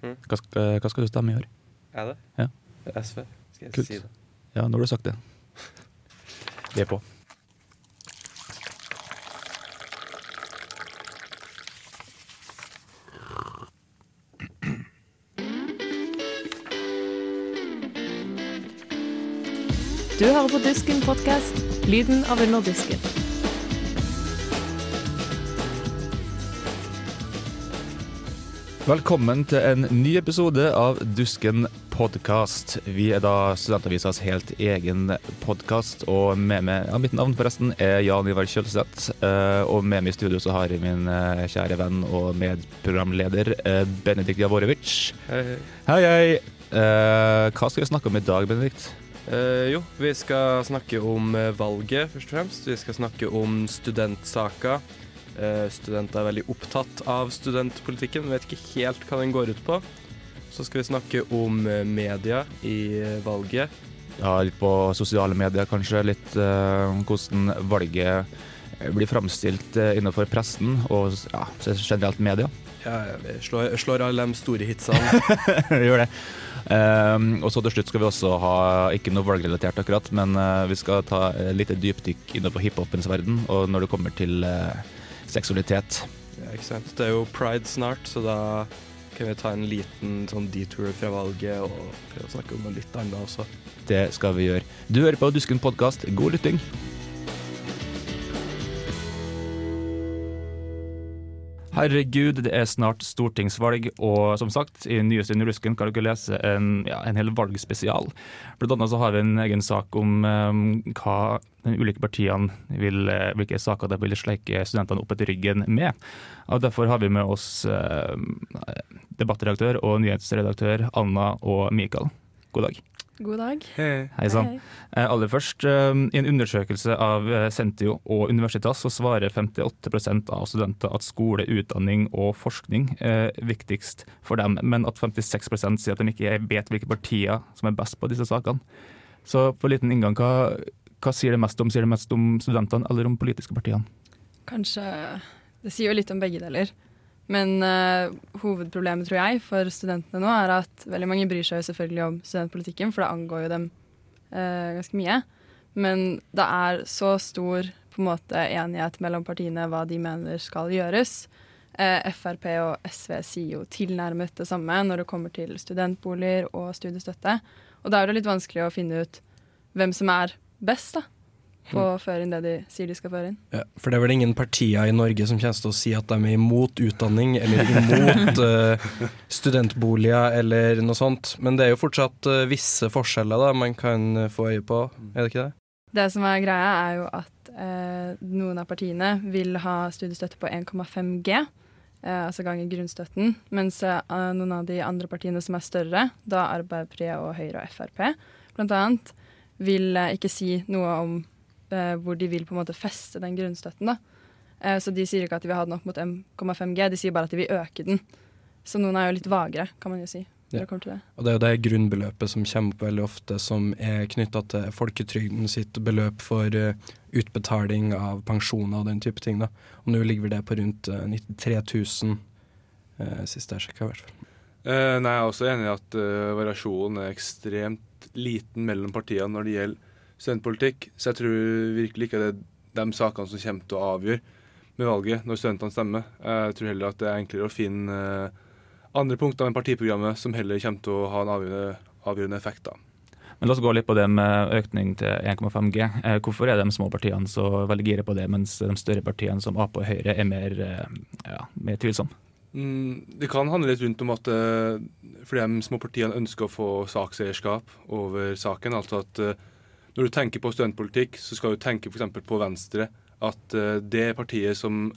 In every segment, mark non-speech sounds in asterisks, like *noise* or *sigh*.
Hva, skal- hva skal du stemme i år? Er det? Ja. SV. Skal jeg Kult. si det? Ja, nå har du sagt det. Vi er på. Du hører på Dusken podkast, lyden av underdisken. Velkommen til en ny episode av Dusken podkast. Vi er da Studentavisas helt egen podkast, og med meg ja, Mitt navn forresten er Jan Ivar Kjølseth. eh, Og med meg i studio så har jeg min eh, kjære venn og medprogramleder eh, Benedikt Javorovic. Hei, hei. Hei, hva skal vi snakke om i dag, Benedikt? Uh, jo, vi skal snakke om valget, først og fremst. Vi skal snakke om studentsaker. Uh, studenter er veldig opptatt av studentpolitikken, vet ikke helt hva den går ut på. Så skal vi snakke om eh, media i eh, valget. Ja, litt på sosiale medier, kanskje. Litt uh, hvordan valget blir framstilt eh, innenfor pressen og ja, generelt media. Ja, vi slår, slår alle de store hitsene. *laughs* Gjør det. Um, og så til slutt skal vi også ha ikke noe valgrelatert akkurat, men uh, vi skal ta et lite dypdykk innenfor hiphopens verden, og når det kommer til eh, seksualitet. Ja, ikke sant? Det er jo pride snart, så da kan vi ta en liten sånn detour fra valget og prøve å snakke om noe litt annet også. Det skal vi gjøre. Du hører på Dusken podkast. God lytting. Herregud, det er snart stortingsvalg, og som sagt, i nyeste Rusken kan dere lese en, ja, en hel valgspesial. Blant annet så har vi en egen sak om um, hva de ulike partiene vil, eh, hvilke saker de vil sleike studentene opp etter ryggen med. Og Derfor har vi med oss eh, debattredaktør og nyhetsredaktør Anna og Mikael. God dag. God dag. Hei sann. Eh, Aller først, eh, I en undersøkelse av eh, Sentio og Universitas så svarer 58% av studenter at skole, utdanning og forskning er viktigst for dem, men at 56% sier at de ikke vet hvilke partier som er best på disse sakene. Så for liten inngang, hva, hva sier det mest om? Sier det mest om studentene eller om politiske partiene? Kanskje Det sier jo litt om begge deler. Men uh, hovedproblemet, tror jeg, for studentene nå er at veldig mange bryr seg jo selvfølgelig om studentpolitikken, for det angår jo dem uh, ganske mye. Men det er så stor på en måte enighet mellom partiene hva de mener skal gjøres. Uh, Frp og SV sier jo tilnærmet det samme når det kommer til studentboliger og studiestøtte. Og da er det litt vanskelig å finne ut hvem som er best da, på å føre inn det de sier de skal føre inn. Ja, for det er vel ingen partier i Norge som kommer til å si at de er imot utdanning eller imot uh, *laughs* studentboliger eller noe sånt. Men det er jo fortsatt uh, visse forskjeller da man kan eh, få øye på, er det ikke det? Det som er greia, er jo at uh, noen av partiene vil ha studiestøtte på 1,5 G, eh, altså ganger grunnstøtten, mens noen av de andre partiene som er større, da Arbeiderpartiet og Høyre og Frp, annet, vil ikke si noe om hvor de vil på en måte feste den grunnstøtten. da. Eh, så de sier ikke at de vil ha den opp mot 1,5 G, de sier bare at de vil øke den. Så noen er jo litt vagere, kan man jo si. Ja. det det. Og det er jo det grunnbeløpet som kommer opp veldig ofte, som er knytta til folketrygden sitt beløp for eh, utbetaling av pensjoner og den type ting. da. Og nå ligger det på rundt uh, 93 000, uh, sist jeg sjekka i hvert fall. Eh, nei, Jeg er også enig i at eh, variasjonen er ekstremt liten mellom partiene når det gjelder studentpolitikk. Så jeg tror virkelig ikke det er de sakene som kommer til å avgjøre med valget når studentene stemmer. Jeg tror heller at det er enklere å finne eh, andre punkter enn partiprogrammet som heller kommer til å ha en avgjørende, avgjørende effekt. da. Men La oss gå litt på det med økning til 1,5 G. Eh, Hvorfor er de små partiene så veldig gira på det, mens de større partiene som Ap og Høyre er mer, eh, ja, mer tvilsomme? Mm, det kan handle litt rundt om at fordi de små partiene ønsker å få sakseierskap over saken. Altså at når du tenker på studentpolitikk, så skal du tenke f.eks. på Venstre. At eh, det partiet som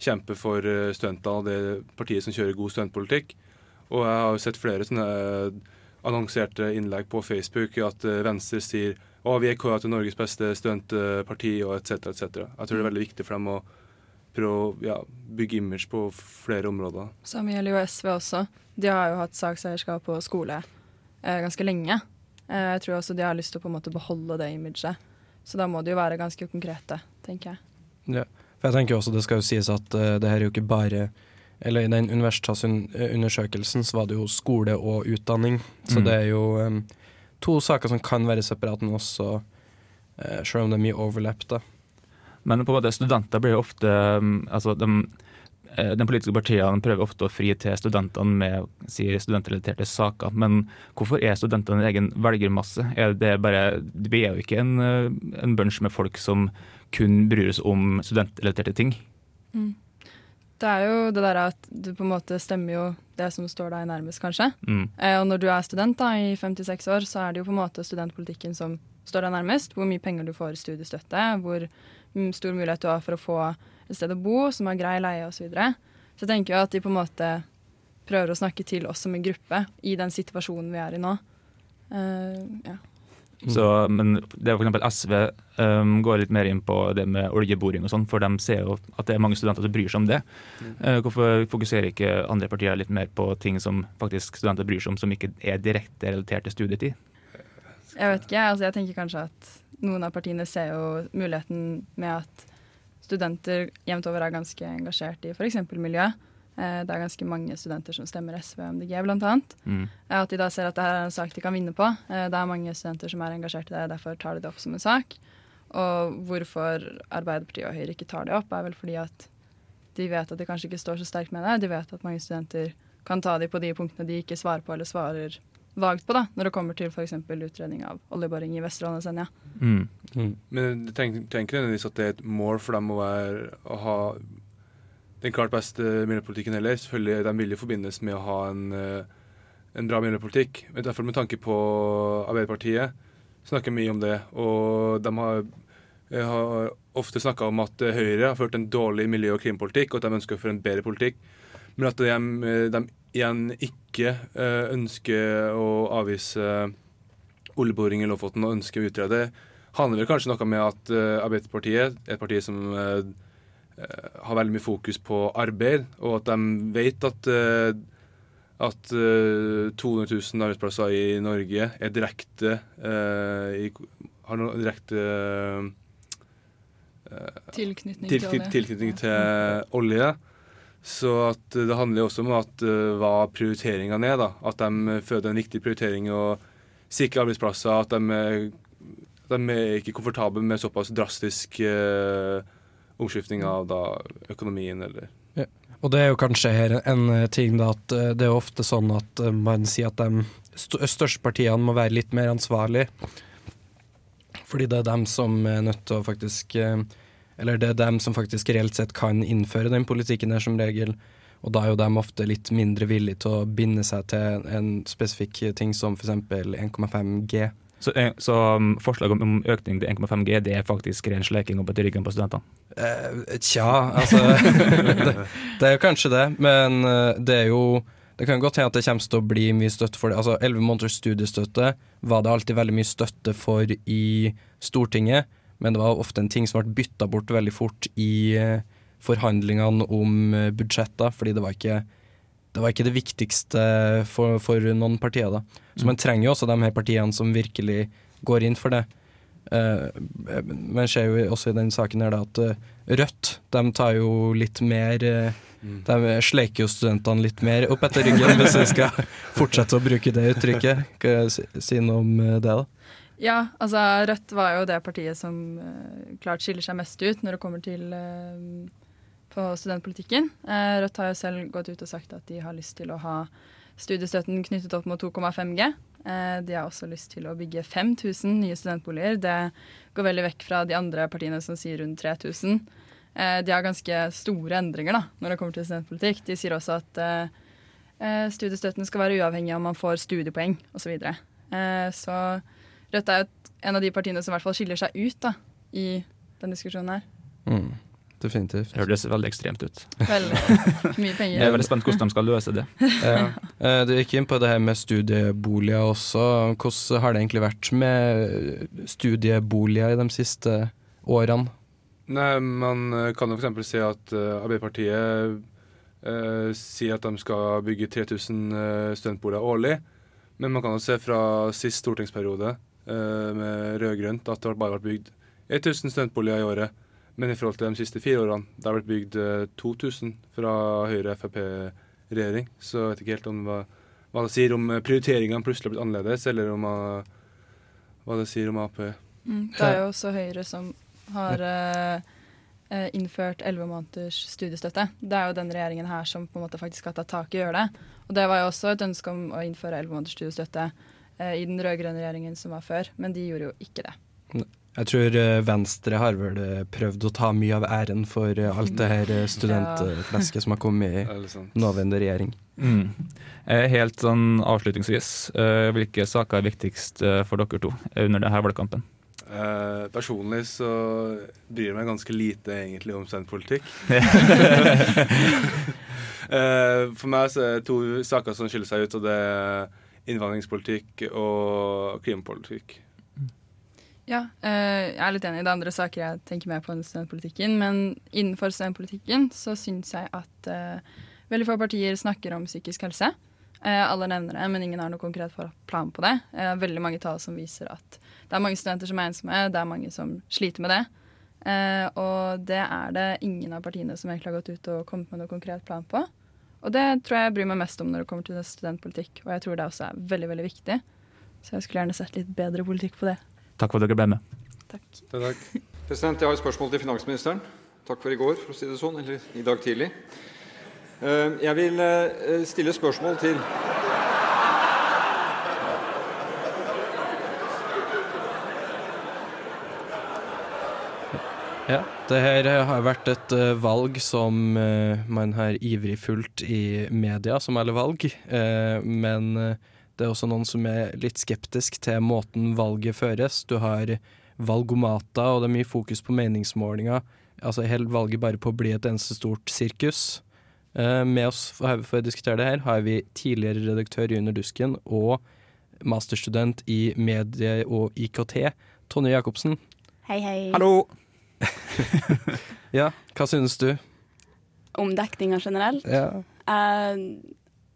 kjemper for eh, studentene, det partiet som kjører god studentpolitikk. Og jeg har jo sett flere sånne eh, annonserte innlegg på Facebook at Venstre sier å, vi er kåra til Norges beste studentparti, og etc., etc. Jeg tror det er veldig viktig for dem å prøve å ja, bygge image på flere områder. Samme gjelder jo SV også. De har jo hatt sakseierskap på skole eh, ganske lenge. Eh, jeg tror også de har lyst til å på en måte beholde det imaget. Så da må de jo være ganske konkrete, tenker jeg. Ja. For jeg tenker også Det skal jo sies at uh, det her er jo ikke bare eller i den universitetsundersøkelsen så var det jo skole og utdanning. Så Mm. det er jo um, to saker som kan være separate, men også uh, selv om det er mye overlapp, da. Men på en måte, studenter blir jo ofte um, altså de, eh, de politiske partiene prøver ofte å fri til studentene med si, studentrelaterte saker. Men hvorfor er studentene en egen velgermasse? Er det bare, vi er jo ikke en, eh, en bunch med folk som kun bryr oss om studentrelaterte ting. Det er jo det der at du på en måte stemmer jo det som står deg nærmest, kanskje. Mm. Eh, og når du er student da, i 56 år, så er det jo på en måte studentpolitikken som står deg nærmest. Hvor mye penger du får i studiestøtte, hvor mm, stor mulighet du har for å få et sted å bo som har grei leie osv. Så, videre. så jeg tenker jo at de på en måte prøver å snakke til oss som en gruppe i den situasjonen vi er i nå. Uh, ja. Så, men det er for eksempel SV um, går litt mer inn på det med oljeboring og sånn, for de ser jo at det er mange studenter som bryr seg om det. Uh, hvorfor fokuserer ikke andre partier litt mer på ting som faktisk studenter bryr seg om, som ikke er direkte relatert til studietid? Jeg vet ikke, altså jeg tenker kanskje at noen av partiene ser jo muligheten med at studenter jevnt over er ganske engasjert i f.eks. miljø. Eh, Det er ganske mange studenter som stemmer SV og MDG, annet. Mm. Eh, At de da ser at det her er en sak de kan vinne på. Eh, Det er mange studenter som er engasjert i det, derfor tar de det opp som en sak. Og hvorfor Arbeiderpartiet og Høyre ikke tar det opp, er vel fordi at de vet at de kanskje ikke står så sterkt med det. De vet at mange studenter kan ta de på de punktene de ikke svarer på, eller svarer vagt på, da, når det kommer til f.eks. utredning av oljeboring i Vesterålen og Senja. Mm. Mm. Men du tenker, tenker nødvendigvis at det er et mål for dem å, være, å ha den klart beste miljøpolitikken heller. Selvfølgelig, De vil jo forbindes med å ha en, eh, en bra miljøpolitikk. Men derfor med tanke på Arbeiderpartiet snakker mye om det. Og de har, eh, har ofte snakka om at Høyre har ført en dårlig miljø- og klimapolitikk, og at de ønsker å føre en bedre politikk. Men at de, eh, de igjen ikke eh, ønsker å avvise oljeboring i Lofoten og ønsker å utrede, handler vel kanskje noe med at eh, Arbeiderpartiet er et parti som eh, eh, har veldig mye fokus på arbeid, og at de vet at at eh, 200 000 arbeidsplasser i Norge er direkte eh, i, har noen direkte eh, Tilknytning til, til tilknytning til olje. Så eh, det handler jo også om at, eh, hva prioriteringene er. da. At de føder en viktig prioritering og sikrer arbeidsplasser. At de, de er ikke komfortable med såpass drastisk uh, omskiftning av da, økonomien. eller... Og det er jo kanskje her en eh, ting da, at eh, det er ofte sånn at eh, man sier at de største partiene må være litt mer ansvarlige. Fordi det er dem som er nødt til å faktisk eh, Eller det er dem som faktisk reelt sett kan innføre den politikken der, som regel. Og da er jo de ofte litt mindre villige til å binde seg til en spesifikk ting som f.eks. 1,5 G. Så, eh, så um, forslaget om, økning til 1,5 G det er faktisk ren sleking opp etter ryggen på studentene? Eh, tja, altså *laughs* det, det er jo kanskje det, men eh, det er jo Det kan godt hende at det kommer til å bli mye støtte for det. Altså, Elleve måneders studiestøtte var det alltid veldig mye støtte for i Stortinget, men det var ofte en ting som ble bytta bort veldig fort i eh, forhandlingene om budsjettet, budsjetter, fordi det var ikke det var ikke det viktigste for, for noen partier. da. Så man trenger jo også de her partiene som virkelig går inn for det. Uh, men ser jo også i den saken her da at eh, Rødt de tar jo litt mer eh, De sleiker jo studentene litt mer opp etter ryggen, hvis vi skal fortsette å bruke det uttrykket. Kan jeg si, noe om eh, det, da? Ja, altså Rødt var jo det partiet som uh, klart skiller seg mest ut når det kommer til uh, på studentpolitikken. Uh, Rødt har jo selv gått ut og sagt at de har lyst til å ha studiestøtten knyttet opp mot 2,5 G. Eh, de har også lyst til å bygge 5000 nye studentboliger. Det går veldig vekk fra de andre partiene som sier rundt 3000. Eh, de har ganske store endringer da, når det kommer til studentpolitikk. De sier også at studiestøtten skal være uavhengig av om man får studiepoeng osv. Så, videre. så Rødt er jo en av de partiene som i hvert fall skiller seg ut da, i den diskusjonen her. Mm, definitivt. Det høres veldig ekstremt ut. Veldig mye penger. Jeg er veldig spent hvordan de skal løse det. Ja. Eh, Du gikk inn på det her med studieboliger også. Hvordan har det egentlig vært med studieboliger i de siste årene? Nei, Man eh, kan jo f.eks. si at eh, Arbeiderpartiet eh, sier at de skal bygge 3000 uh, studentboliger årlig. Men man kan jo se fra sist stortingsperiode med rød-grønt at det har bare vært bygd 1000 studentboliger i året. Men i forhold til de siste fire årene, det har blitt bygd eh, 2000 fra Høyre-Frp-regjering. Så jeg vet ikke helt om hva, hva det sier om eh, prioriteringene plutselig har blitt annerledes, eller om eh, hva det sier om Ap. Mm. Det er jo også Høyre som har eh, eh, innført elleve måneders studiestøtte. Det er jo den regjeringen her som på en måte faktisk har tatt tak i å gjøre det. Og det var jo også et ønske om å innføre elleve måneders studiestøtte eh, i den rød-grønne regjeringen som var før, men de gjorde jo ikke det. Jeg tror eh, Venstre har vel eh, prøvd å ta mye av æren for eh, alt det her eh, studentflesket som har kommet i nåværende regjering. Mm. Eh, Helt sånn avslutningsvis, eh, hvilke saker er viktigst eh, for dere to under denne valgkampen? Eh, personlig så bryr jeg meg ganske lite egentlig om studentpolitikk. *laughs* *laughs* Eh, for meg så er det to saker som skiller seg ut, og det er innvandringspolitikk og klimapolitikk. Ja, eh, jeg er litt enig i det andre saker jeg tenker mer på enn studentpolitikken. Men innenfor studentpolitikken så syns jeg at eh, veldig få partier snakker om psykisk helse. Eh, alle nevner det, men ingen har noe konkret plan på det. Veldig mange tall som viser at det er mange studenter som er ensomme, det er mange som sliter med det. Og det er det ingen av partiene som egentlig har gått ut og kommet med noe konkret plan på. Og det tror jeg jeg bryr meg mest om når det kommer til studentpolitikk, og jeg tror det også er veldig, veldig viktig. Så jeg skulle gjerne sett litt bedre politikk på det. Takk for at dere ble med. Takk. Takk. President, Jeg har et spørsmål til finansministeren. Takk for i går, for å si det sånn. Eller i dag tidlig. Eh, Jeg vil eh, stille spørsmål til Ja, det her har vært et eh, valg som eh, man har ivrig fulgt i media, som alle valg. Eh, men det er også noen som er litt skeptisk til måten valget føres. Du har valgomater, og det er mye fokus på meningsmålinger. Altså hele valget bare på å bli et eneste stort sirkus. Eh, med oss for, for å diskutere det her har vi tidligere redaktør i Under dusken og masterstudent i medie og IKT, Tonje Jacobsen. Hei, hei. Hallo! *laughs* Ja, hva synes du? Om dekninga generelt. Ja. Uh,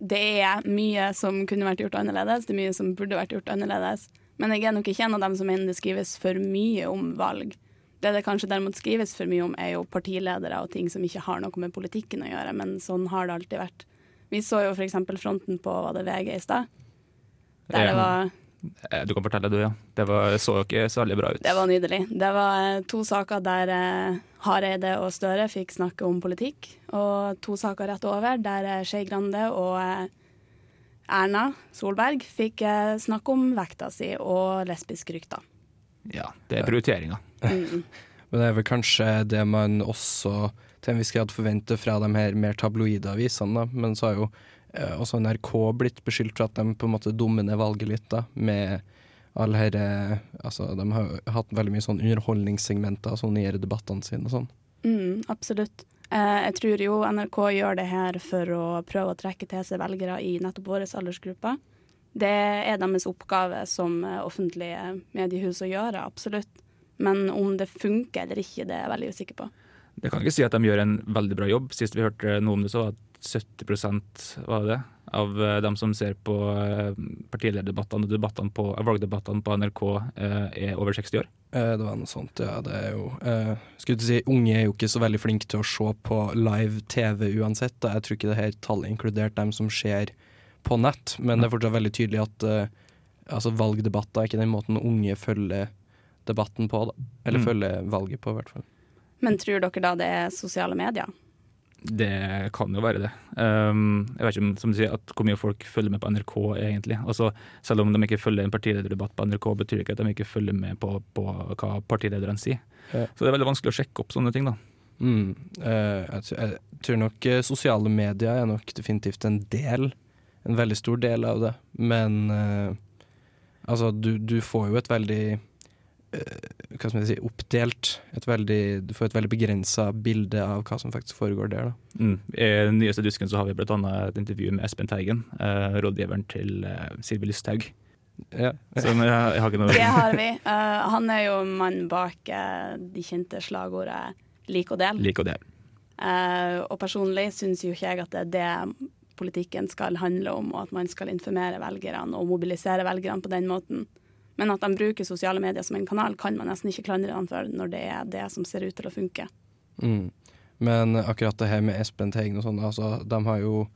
det er mye som kunne vært gjort annerledes, det er mye som burde vært gjort annerledes. Men jeg er nok ikke en av dem som mener det skrives for mye om valg. Det det kanskje derimot skrives for mye om, er jo partiledere og ting som ikke har noe med politikken å gjøre, men sånn har det alltid vært. Vi så jo f.eks. fronten på var det VG i stad. Der det var Du kan fortelle, du, ja. Det var, så jo ikke særlig bra ut. Det var nydelig. Det var eh, to saker der eh, Hareide og Støre fikk snakke om politikk, og to saker rett over der eh, Skei Grande og eh, Erna Solberg fikk eh, snakke om vekta si og lesbisk rykter. Ja, det er prioriteringa. Mm. *laughs* Men det er vel kanskje det man også til en viss grad forventer fra de her mer tabloide avisene. Da. Men så har jo eh, også NRK blitt beskyldt for at de på en måte dummer ned valget litt, da, med alle her eh, Altså, de har hatt veldig mye sånn underholdningssegmenter sånn i debattene sine og sånn. Mm, absolutt. Eh, jeg tror jo NRK gjør det her for å prøve å trekke til seg velgere i nettopp vår aldersgruppe. Det er deres oppgave som eh, offentlige mediehus å gjøre, absolutt. Men om det funker eller ikke, det er jeg veldig usikker på. Det kan ikke si at de gjør en veldig bra jobb. Sist vi hørte noe om det, så var 70% var det, av eh, dem som ser på eh, partilederdebattene og debattene på, eh, valgdebattene på NRK, er over 60 år. Eh, det var noe sånt, ja. Det er jo eh, Skulle til å si, Unge er jo ikke så veldig flinke til å se på live TV uansett. Da. Jeg tror ikke det her tallet inkludert dem som ser på nett, men det er fortsatt veldig tydelig at eh, altså valgdebatter er ikke den måten unge følger debatten på, da. Eller Mm. følger valget på, i hvert fall. Men tror dere da det er sosiale medier? Det kan jo være det. Um, jeg vet ikke om, som du sier, at hvor mye folk følger med på NRK egentlig. Altså, selv om de ikke følger en partilederdebatt på NRK, betyr det ikke at de ikke følger med på, på hva partilederne sier. Ja. Så det er veldig vanskelig å sjekke opp sånne ting, da. Mm. Eh, jeg, tror- nok eh, sosiale medier er nok definitivt en del, en veldig stor del av det. Men eh, altså, du, du får jo et veldig hva skal man si, oppdelt et veldig, Du får et veldig begrensa bilde av hva som faktisk foregår der. Da. Mm. I den nyeste dusken så har vi annet et intervju med Espen Teigen, eh, rådgiveren til eh, Sylvi Lysthaug. Ja. Som, jeg, jeg har ikke noe Det har vi. Uh, han er jo mannen bak uh, de kjente slagordet 'lik og del'. Lik og del. Uh, og personlig syns jo ikke jeg at det er det politikken skal handle om, og at man skal informere velgerne og mobilisere velgerne på den måten. Men at de bruker sosiale medier som en kanal, kan man nesten ikke klandre dem for når det er det som ser ut til å funke. Mm. Men akkurat det her med Espen Teigen og sånn, altså, de har jo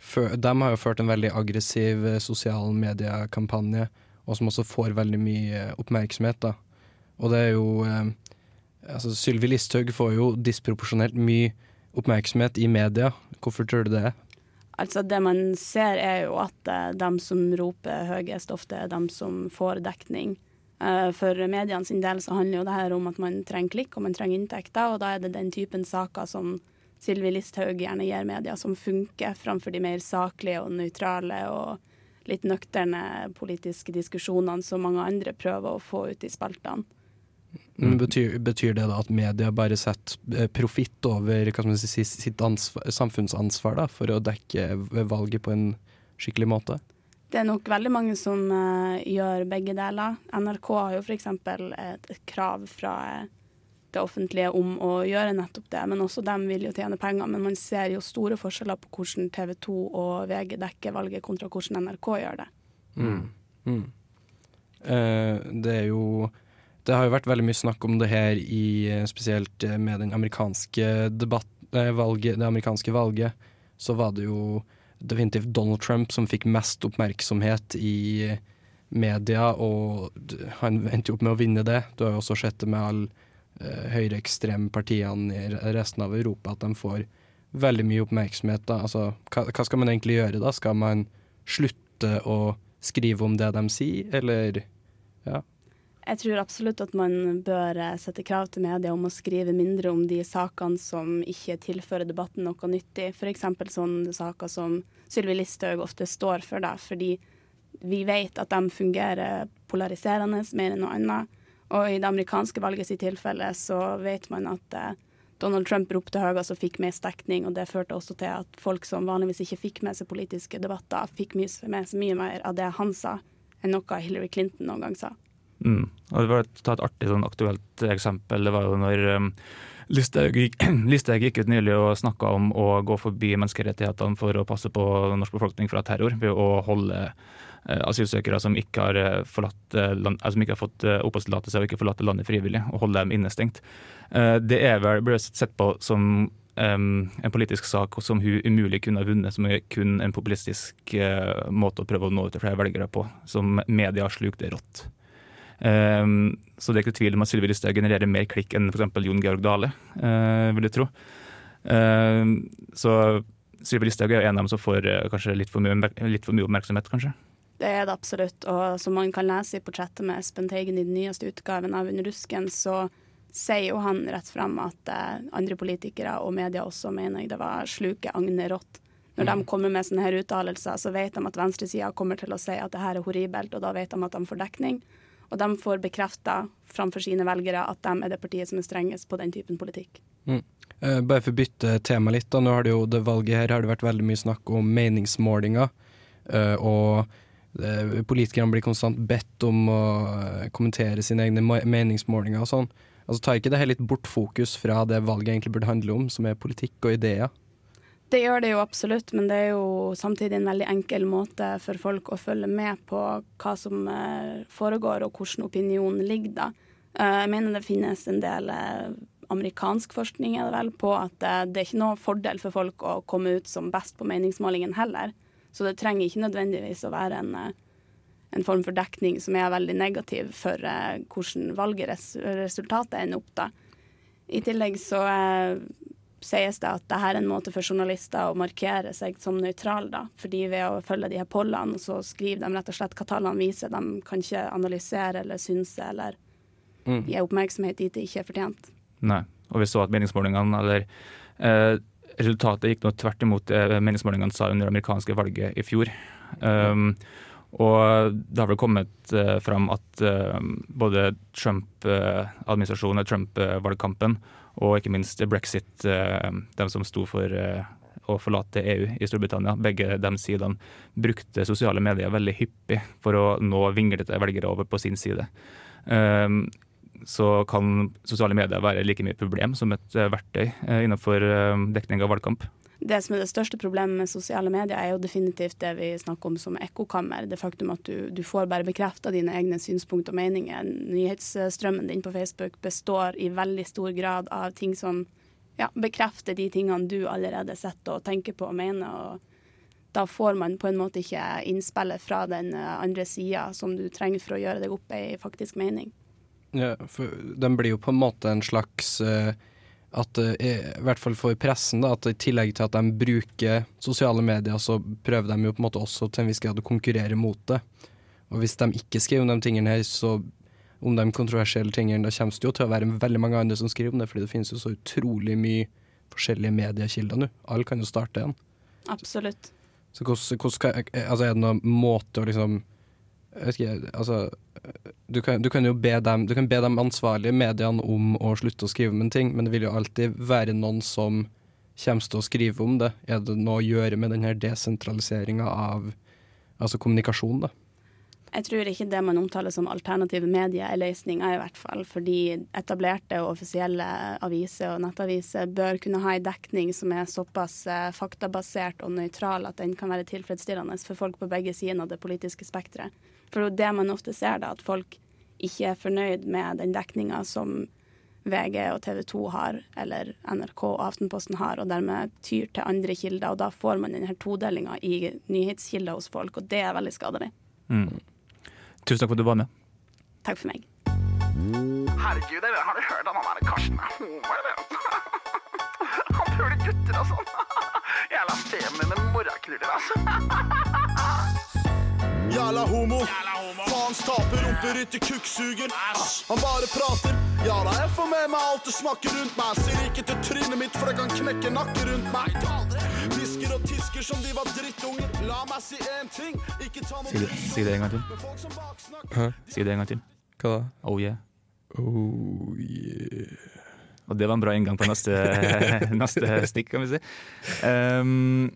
de har jo ført en veldig aggressiv eh, sosial mediekampanje, og som også får veldig mye oppmerksomhet. da. Og det er jo eh, altså Sylvi Listhaug får jo disproporsjonelt mye oppmerksomhet i media. Hvorfor tror du det er? Altså Det man ser, er jo at uh, de som roper høyest, ofte er de som får dekning. Uh, for mediene sin del så handler jo det her om at man trenger klikk og man trenger inntekter, og da er det den typen saker som Sylvi Listhaug gjerne gir media, som funker, framfor de mer saklige og nøytrale og litt nøkterne politiske diskusjonene som mange andre prøver å få ut i spaltene. Men betyr, betyr, det da at media bare setter eh, profitt over si, sitt ansvar, samfunnsansvar da, for å dekke valget på en skikkelig måte? Det er nok veldig mange som uh, gjør begge deler. NRK har jo f.eks. Et, et krav fra uh, det offentlige om å gjøre nettopp det, men også dem vil jo tjene penger. Men man ser jo store forskjeller på hvordan TV 2 og VG dekker valget, kontra hvordan NRK gjør det. Mm. Mm. Uh, det er jo Det har jo vært veldig mye snakk om det her i eh, spesielt eh, med den amerikanske debatt, eh, valget, det amerikanske valget. Så var det jo definitivt Donald Trump som fikk mest oppmerksomhet i media, og han endte jo opp med å vinne det. Du har jo også sett det med alle eh, høyreekstreme partiene i resten av Europa, at de får veldig mye oppmerksomhet. Da. Altså, hva, hva, skal man egentlig gjøre da? Skal man slutte å skrive om det de sier, eller ja? Jeg tror absolutt at man bør eh, sette krav til media om å skrive mindre om de sakene som ikke tilfører debatten noe nyttig. F.eks. sånne saker som Sylvi Listhaug ofte står for, da, fordi vi vet at de fungerer polariserende mer enn noe annet. Og i det amerikanske valget sitt tilfelle så vet man at eh, Donald Trump ropte høyest og fikk mest dekning, og det førte også til at folk som vanligvis ikke fikk med seg politiske debatter, fikk med seg mye mer av det han sa, enn noe Hillary Clinton noen gang sa. Mm. Og det var et, et artig sånn aktuelt eksempel. Det var jo når um, Listhaug gikk, *clears throat* gikk, ut nylig og snakka om å gå forbi menneskerettighetene for å passe på norsk befolkning fra terror, ved å holde uh, asylsøkere som ikke har, forlatt, uh, land, altså ikke har fått oppholdstillatelse og ikke forlatt landet frivillig, og holde dem innestengt. Det er vel ble sett på som um, en politisk sak som hun umulig kunne ha vunnet, som er kun en populistisk uh, måte å prøve å nå ut til flere velgere på, som media slukte rått. Um, så det er ikke tvil om at Sylvi Listhaug genererer mer klikk enn f.eks. Jon Georg Dale, uh, vil jeg tro. Uh, så Sylvi Listhaug er en av dem som får kanskje litt for, mye, litt for mye oppmerksomhet, kanskje. Det er det absolutt. Og som man kan lese i portrettet med Espen Teigen i den nyeste utgaven av Under rusken, så sier jo han rett frem at eh, andre politikere og media også mener jeg det var sluke Agne rått. Når mm. de kommer med sånne her uttalelser, så vet de at venstresida kommer til å si at det her er horribelt, og da vet de at de får dekning. Og de får bekrefta framfor sine velgere at de er det partiet som er strengest på den typen politikk. Mm. Uh, bare for å bytte tema litt, da. Nå har det jo det valget her har det vært veldig mye snakk om meningsmålinger. Uh, og Politikerne blir konstant bedt om å eh, kommentere sine egne meningsmålinger og sånn. Altså Tar ikke det her litt bort fokus fra det valget egentlig burde handle om, som er politikk og ideer? Det gjør det jo absolutt, men det er jo samtidig en veldig enkel måte for folk å følge med på hva som eh, foregår og hvordan opinionen ligger da. Eh, jeg mener det finnes en del amerikansk forskning er det vel, på at det er ikke noe fordel for folk å komme ut som best på meningsmålingen heller. Så det trenger ikke nødvendigvis å være en, eh, en form for dekning som er veldig negativ for hvordan valgresultatet ender opp. da. I tillegg så uh, sies det at dette er en måte for journalister å markere seg som nøytral, da. Fordi ved å følge de her pollene, så skriver de rett og slett hva tallene viser. De kan ikke analysere eller synse eller mm. gi oppmerksomhet dit det ikke er fortjent. Nei, og vi så at meningsmålingene eller eh, resultatet gikk nå tvert imot det meningsmålingene sa under det amerikanske valget i fjor. Um, og det har vel kommet uh, fram at uh, både Trump-administrasjonen, uh, Trump-valgkampen og ikke minst brexit, uh, de som sto for uh, å forlate EU i Storbritannia, begge de sidene brukte sosiale medier veldig hyppig for å nå vinglete velgere over på sin side. Um, så kan sosiale medier være like mye problem som et eh, verktøy eh, innenfor eh, dekning av valgkamp. Det som er det største problemet med sosiale medier, er jo definitivt det vi snakker om som ekkokammer. Det faktum at du, du får bare bekrefta dine egne synspunkt og meninger. Nyhetsstrømmen din på Facebook består i veldig stor grad av ting som ja, bekrefter de tingene du allerede sitter og tenker på og mener. og Da får man på en måte ikke innspillet fra den eh, andre sida som du trenger for å gjøre deg opp ei faktisk mening. Ja, for den blir jo på en måte en slags uh, at uh, i hvert fall for pressen, da, at i tillegg til at de bruker sosiale medier, så prøver de jo på en måte også til en viss grad å konkurrere mot det. Og hvis de ikke skriver om de tingene her, så om de kontroversielle tingene, da kommer det jo til å være veldig mange andre som skriver om det, fordi det finnes jo så utrolig mye forskjellige mediekilder nå. Alle kan jo starte en. Absolutt. Så hvordan, hvordan altså er det noen måte å liksom ikke, altså du kan, du kan jo be dem, du kan be dem ansvarlige mediene om å slutte å skrive om en ting, men det vil jo alltid være noen som kommer til å skrive om det. Er det noe å gjøre med denne desentraliseringa av altså kommunikasjon, da? Jeg tror ikke det man omtaler som alternative medier er løsninga, i hvert fall. Fordi etablerte og offisielle aviser og nettaviser bør kunne ha en dekning som er såpass eh, faktabasert og nøytral at den kan være tilfredsstillende for folk på begge sider av det politiske spekteret. For det man ofte ser, da, at folk ikke er fornøyd med den dekninga som VG og TV 2 har, eller NRK og Aftenposten har, og dermed tyr til andre kilder. Og da får man denne todelinga i nyhetskilder hos folk, og det er veldig skadelig. Mm. Tusen takk for at du var med. Takk for meg. Herregud, jeg har du hørt han der Karsten er homo, eller? Han puler gutter og sånn. *laughs* Jævla feminine morraknuller, altså. *laughs* Jævla homo. Faen staper, rumperytter, kukksuger. Han bare prater. Ja da, jeg får med meg alt du snakker rundt meg. Ser ikke til trynet mitt, for det kan knekke nakken rundt meg. Hvisker og tisker som de var drittunger. La meg si én ting, ikke ta noe Si det, si det en gang til. Hæ? Si det en gang til. Hva da? Oh yeah. Oh yeah. Og det var en bra inngang på neste, *laughs* neste stikk, kan vi si. Um,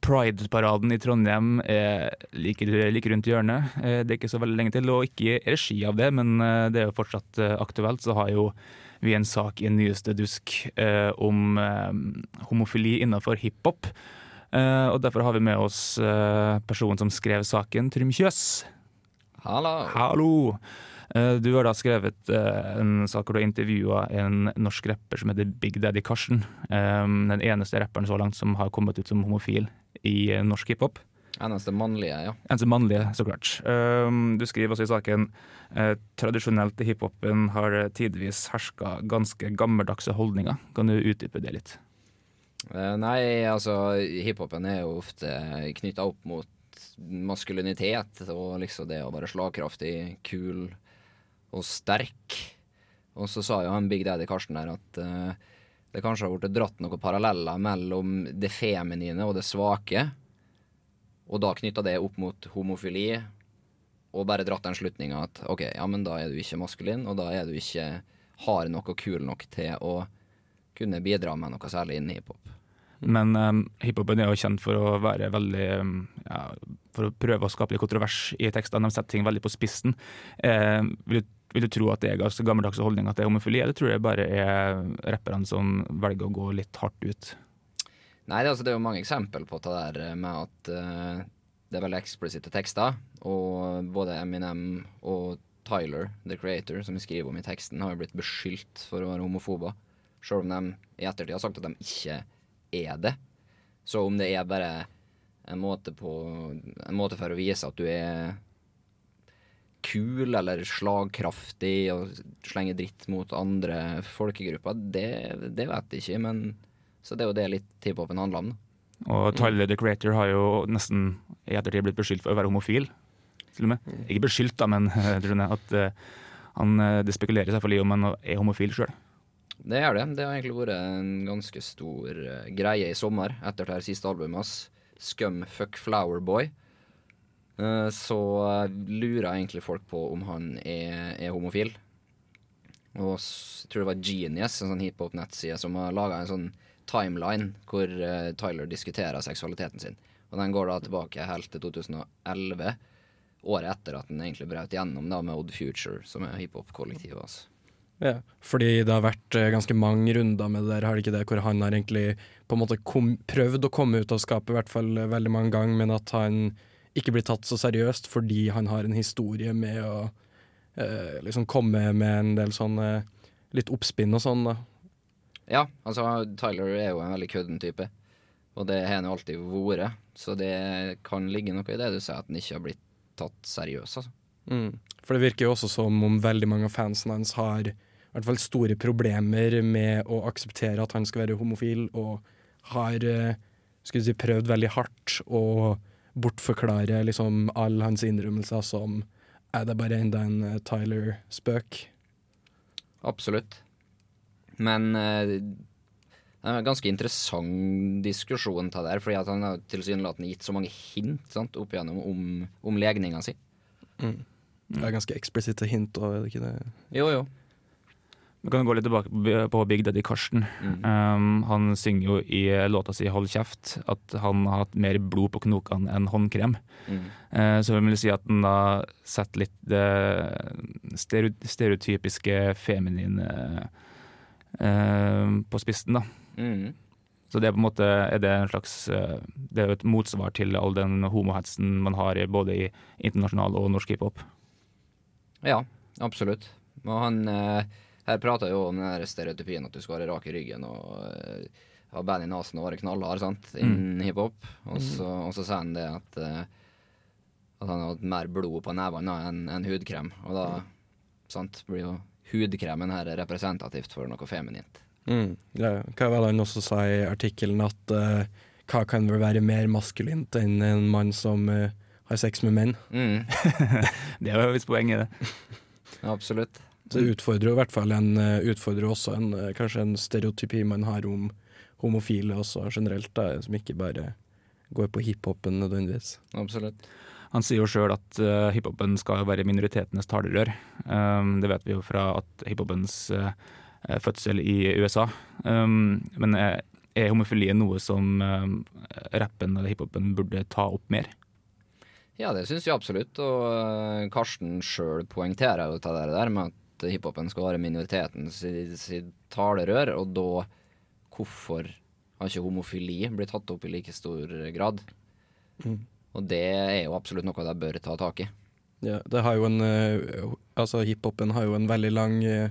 Pride-paraden i Trondheim er like, like rundt hjørnet. Eh, Det er ikke så veldig lenge til, og ikke i regi av det, men eh, det er jo fortsatt eh, aktuelt. Så har jo vi en sak i nyeste dusk eh, om eh, homofili innenfor hiphop. Eh, og derfor har vi med oss eh, personen som skrev saken, Trym Kjøs. Hallo. Hallo! Eh, Du har da skrevet eh, en sak hvor du har intervjua en norsk rapper som heter Big Daddy Karsten. Eh, Den eneste rapperen så langt som har kommet ut som homofil i eh, norsk hiphop. Eneste mannlige, ja. Eneste mannlige, så klart. Eh, Du skriver også i saken eh, tradisjonelt i hiphopen har tidvis herska ganske gammeldagse holdninger. Kan du utdype det litt? Eh, Nei, altså, hiphopen er jo ofte knytta opp mot maskulinitet og liksom det å være slagkraftig, kul og sterk. Og så sa jo han Big Daddy Karsten der at eh, det kanskje har blitt dratt noen paralleller mellom det feminine og det svake. Og da knytta det opp mot homofili, og bare dratt den slutninga at OK, ja, men da er du ikke maskulin, og da er du ikke hard nok og kul nok til å kunne bidra med noe særlig innen hiphop. Men um, hiphopen er jo kjent for å være veldig um, ja, For å prøve å skape litt kontrovers i tekstene. De setter ting veldig på spissen. Eh, vil, du, vil du tro at det er ganske gammeldagse holdning at det er homofili, eller tror du det bare er rapperne som velger å gå litt hardt ut? Nei, det, altså, det er jo mange eksempel på det der med at uh, det er veldig eksplisitte tekster. Og både Eminem og Tyler, the creator, som vi skriver om i teksten, har jo blitt beskyldt for å være homofober. Selv om de i ettertid har sagt at de ikke er det. Så om det er bare en måte, på, en måte for å vise at du er kul eller slagkraftig og slenge dritt mot andre folkegrupper, det, det vet jeg ikke. Men så det er jo det litt hiphopen handler om. da. Og Tyler the Creator har jo nesten i ettertid blitt beskyldt for å være homofil. Til og med. Ikke beskyldt, da, men *laughs* jeg at eh, han, eh, det spekuleres i hvert fall i om han er homofil sjøl. Det gjør det. Det har egentlig vært en ganske stor eh, greie i sommer etter det her siste albumet hans, Scum Fuck Flower Boy. Eh, så lurer lurer egentlig folk på om han er, er homofil. Og jeg tror det var Genius, en sånn hiphop-nettside, som har laga en sånn timeline hvor eh, Tyler diskuterer seksualiteten sin. Og den går da tilbake helt til 2011, året etter at den egentlig brøt gjennom da med Odd Future, som er hiphop-kollektivet hans. Ja, fordi det har vært eh, ganske mange runder med det der, har det ikke det, hvor han har egentlig på en måte kom, prøvd å komme ut av skapet, i hvert fall veldig mange ganger, men at han ikke blir tatt så seriøst fordi han har en historie med å eh, liksom komme med en del sånne litt oppspinn og sånn, da. Ja, altså Tyler er jo en veldig kødden type. Og det har han jo alltid vært. Så det kan ligge noe i det du sier, at han ikke har blitt tatt seriøst, altså. Mm. For det virker jo også som om veldig mange av fansene hans har i hvert fall store problemer med å akseptere at han skal være homofil, og har skal skulle si, prøvd veldig hardt å bortforklare liksom alle hans innrømmelser som er det bare enda en eh, Tyler-spøk. Absolutt. Men eh, det er en ganske interessant diskusjon ta der, fordi at han har tilsynelatende gitt så mange hint sant, opp igjennom om, om legninga si. Mm. Det er ganske eksplisitte hint, òg, er det ikke det? Jo, jo. Vi kan gå litt tilbake på- Big Daddy Karsten. Um, han synger jo i låta si 'Hold kjeft' at han har hatt mer blod på knokene enn håndkrem. Mm. Uh, så vi vil si at han da setter litt det stereotypiske feminine uh, på spissen, da. Mm. Så det er på en måte er det en slags eh, Det er jo et motsvar til all den homohetsen man har både i internasjonal og norsk hiphop. Ja, absolutt. Og han eh, her prater jo om den stereotypien at du skal være rak i ryggen og uh, ha band i nesen og være knallhard sant, innen hiphop. Og så, og så sier han det at, uh, at han har hatt mer blod på nevene enn en hudkrem. Og da sant, blir jo hudkremen her representativt for noe feminint. Mm. Ja, hva var det han også sa i artikkelen, at uh, hva kan vel være mer maskulint enn en mann som har sex med menn? Mm. *laughs* det er jo visst poenget, det. Absolutt. Så det utfordrer jo i hvert fall en, eh, utfordrer også en, eh, kanskje en stereotypi man har om homofile også generelt, da, som ikke bare går på hiphopen nødvendigvis. Absolutt. Han sier jo sjøl at uh, hiphopen skal være minoritetenes talerør. Um, det vet vi jo fra at hiphopens uh, fødsel i USA. Um, men er, er homofili noe som uh, rappen eller hiphopen burde ta opp mer? Ja, det syns jeg absolutt. Og Karsten sjøl poengterer jo det der med at hiphopen skal være minoritetens talerør, og da hvorfor har ikke homofili blitt tatt opp i like stor grad? Mm. Og det er jo absolutt noe de bør ta tak i. Ja, det har jo en eh, Altså, hiphopen har jo en veldig lang eh,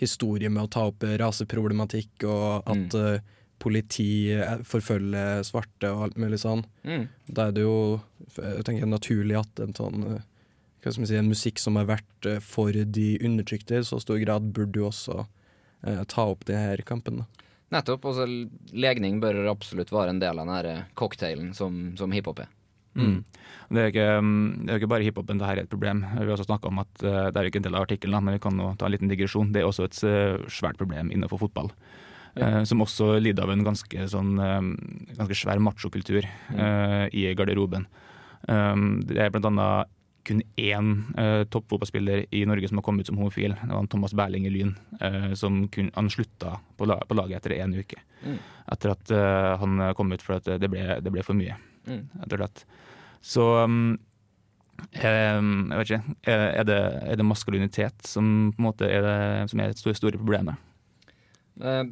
historie med å ta opp eh, raseproblematikk, og at Mm. politi forfølger svarte og alt mulig sånn. Mm. Da er det jo jeg tenker, naturlig at en sånn hva skal man si, en musikk som har vært eh, for de undertrykte i så stor grad, burde jo også eh, ta opp det her kampen. da. Nettopp. Altså, legning bør absolutt være en del av den cocktailen som, som hiphop er. Mm. Det, er ikke, um, det er ikke bare hiphopen det her er et problem. Vi har også snakka om at uh, det er ikke en del av artikkelen, men vi kan nå ta en liten digresjon. Det er også et uh, svært problem innenfor fotball. Ja. som også lider av en ganske, sånn, ganske svær machokultur uh, i garderoben. Um, det er blant annet kun én uh, toppfotballspiller i Norge som har kommet ut som homofil. Det var en Thomas Berling i Lyn, uh, som kun, han slutta på, la, på laget etter én uke. Mm. Etter at uh, han kom ut for at det det ble for mye, Mm. Så um, jeg vet ikke. Er det, er det maskulinitet som på en måte er det som er det store, store problemet? Eh,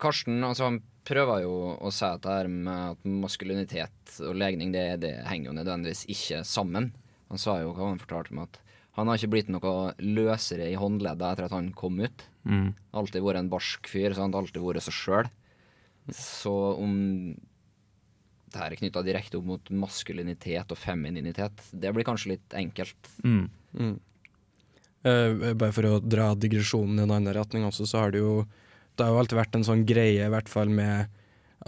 Karsten altså han prøver jo å si at det her med at maskulinitet og legning det, det henger jo nødvendigvis ikke sammen. Han sa jo hva han fortalte meg at han har ikke blitt noe løsere i håndleddet etter at han kom ut. Mm. Alltid vært en barsk fyr, så han har alltid vært seg sjøl. Så om det her er knytta direkte opp mot maskulinitet og femininitet, det blir kanskje litt enkelt. Mm. Mm. Uh, bare for å dra digresjonen i en annen retning også, så har det jo Det har jo alltid vært en sånn greie, i hvert fall med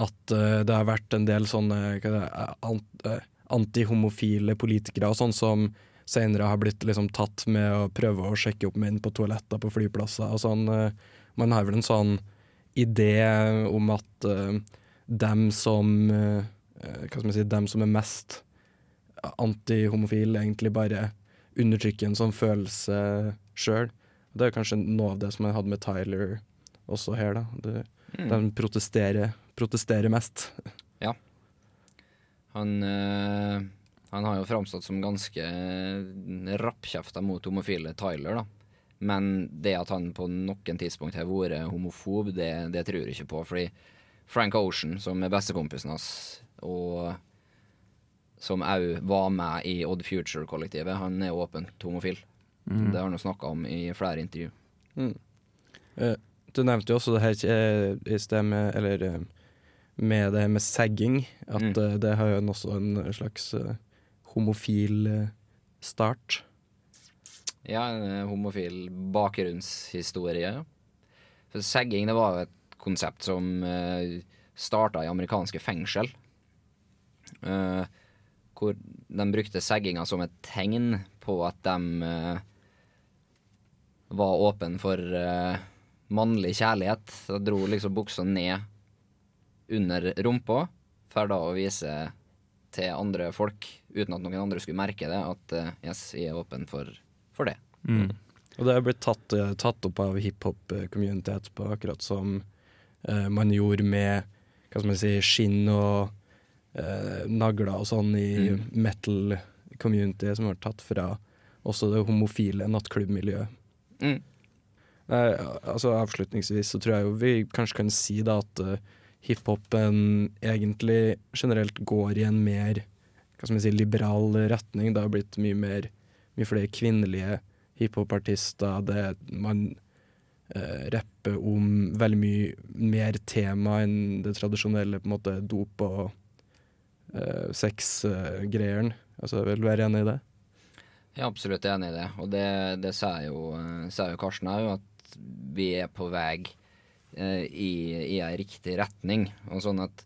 at uh, det har vært en del sånne hva det, ant, eh, antihomofile politikere og sånn som senere har blitt liksom tatt med å prøve å sjekke opp menn på toaletter på flyplasser og sånn. eh. man har vel en sånn idé om at uh, dem som uh, Hva skal man si, dem som er mest antihomofile, egentlig bare undertrykker en sånn følelse sjøl. Det er kanskje noe av det som jeg hadde med Tyler også her, da. Det, Mm. De protesterer, protesterer mest. *laughs* Han, eh, han har jo framstått som ganske rappkjefta mot homofile Tyler, da. Men det at han på noen tidspunkt har vært homofob, det, det tror jeg ikke på. Fordi Frank Ocean, som er bestekompisen hans, og som òg var med i Odd Future-kollektivet, han er åpent homofil. Mm. Det har han jo snakka om i flere intervju. Mm. Uh, du nevnte jo også det her uh, i sted med Eller eh, med det med sagging, At Mm. uh, det har jo også en slags uh, homofil eh, start. Ja, en homofil bakgrunnshistorie. For sagging det var jo et konsept som uh, starta i amerikanske fengsel. Uh, hvor de brukte segginga som et tegn på at de uh, var åpen for uh, mannlig kjærlighet. Da dro liksom buksa ned under rumpa, for da å vise til andre folk, uten at noen andre skulle merke det, at uh, yes, jeg er åpen for, for det. Mm. Og det har blitt tatt, eh, tatt opp av hiphop-community etterpå, akkurat som uh, man gjorde med hva skal man si, skinn og uh, nagler og sånn i Mm. metal-community, som var tatt fra også det homofile nattklubbmiljøet. Mm. Nei, altså Avslutningsvis så tror jeg jo vi kanskje kan si da at eh, hiphopen egentlig generelt går i en mer hva skal man si, liberal retning. Det har blitt mye mer mye flere kvinnelige hiphopartister. Man eh, rapper om veldig mye mer tema enn det tradisjonelle på en måte dop og uh, sexgreiene. altså, vil du være enig i det? Jeg er absolutt enig i det, og det, det sier jo, eh, jo Karsten òg, at vi er på vei eh, i, i ei riktig retning. Og sånn at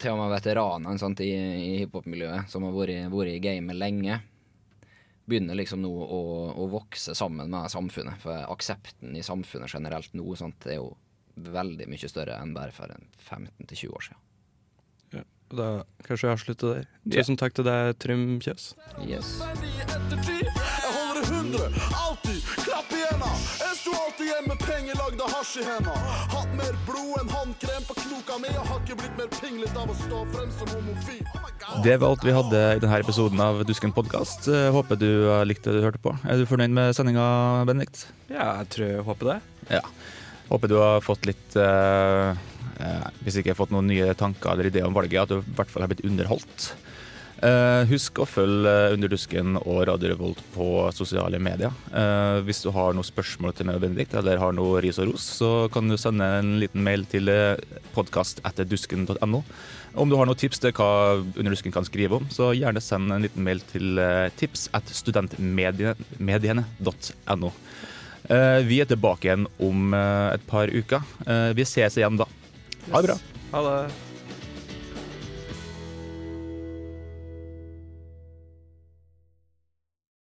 til og med veteranene sant, i, i hiphop-miljøet, som har vært, vært i gamet lenge, begynner liksom nå å, å vokse sammen med samfunnet. For aksepten i samfunnet generelt nå sant, er jo veldig mye større enn bare for 15-20 år siden. Da kanskje vi avslutter der. Tusen takk til deg, Trym Kjøs. Yes. Jeg holder det hundre, alltid. Klapp i henda. Jeg sto alltid igjen med penger lagd av hasj i henda. Hatt mer blod enn håndkrem på knoka mi, og har ikke blitt mer pinglete av å stå frem som homofil. Det var alt vi hadde i denne episoden av Dusken podkast. Håper du eh, likte det du hørte på. Er du fornøyd med sendinga, Benedikt? Ja, jeg tror jeg håper det. Ja. Håper du har fått litt eh, eh, Hvis ikke har fått noen nye tanker eller ideer om valget, at du i hvert fall har blitt underholdt. Eh, husk å følge Underdusken Under dusken og Radio Revolt på sosiale medier. Eh, hvis du har noen spørsmål til meg og Benedikt, eller har noe ris og ros, så kan du sende en liten mail til podkastetterdusken.no. Om du har noen tips til hva Under dusken kan skrive om, så gjerne send en liten mail til eh, tips. Eh, vi er tilbake igjen om eh, et par uker. Eh, vi ses igjen da. Ha det bra. Ha det.